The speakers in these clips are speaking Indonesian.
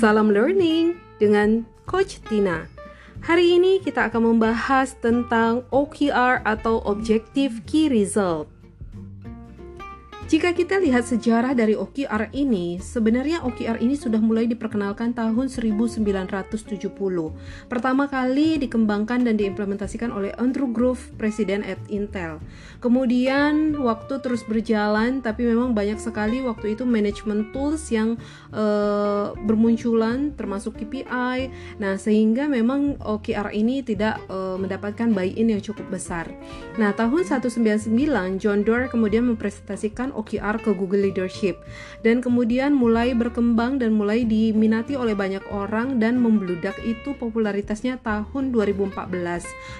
Salam learning dengan Coach Tina. Hari ini kita akan membahas tentang OKR atau Objective Key Result. Jika kita lihat sejarah dari OKR ini, sebenarnya OKR ini sudah mulai diperkenalkan tahun 1970. Pertama kali dikembangkan dan diimplementasikan oleh Andrew Grove, presiden at Intel. Kemudian waktu terus berjalan, tapi memang banyak sekali waktu itu management tools yang uh, bermunculan, termasuk KPI. Nah, sehingga memang OKR ini tidak uh, mendapatkan buy-in yang cukup besar. Nah, tahun 1999 John Doerr kemudian mempresentasikan OKR ke Google Leadership dan kemudian mulai berkembang dan mulai diminati oleh banyak orang dan membludak itu popularitasnya tahun 2014.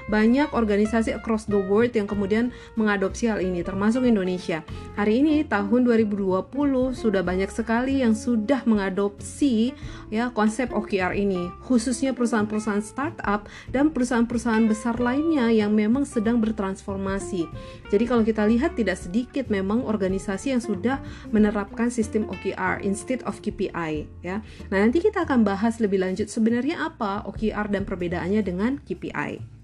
Banyak organisasi across the world yang kemudian mengadopsi hal ini termasuk Indonesia. Hari ini tahun 2020 sudah banyak sekali yang sudah mengadopsi ya konsep OKR ini khususnya perusahaan-perusahaan startup dan perusahaan-perusahaan besar lainnya yang memang sedang bertransformasi. Jadi kalau kita lihat tidak sedikit memang organisasi organisasi yang sudah menerapkan sistem OKR instead of KPI ya. Nah, nanti kita akan bahas lebih lanjut sebenarnya apa OKR dan perbedaannya dengan KPI.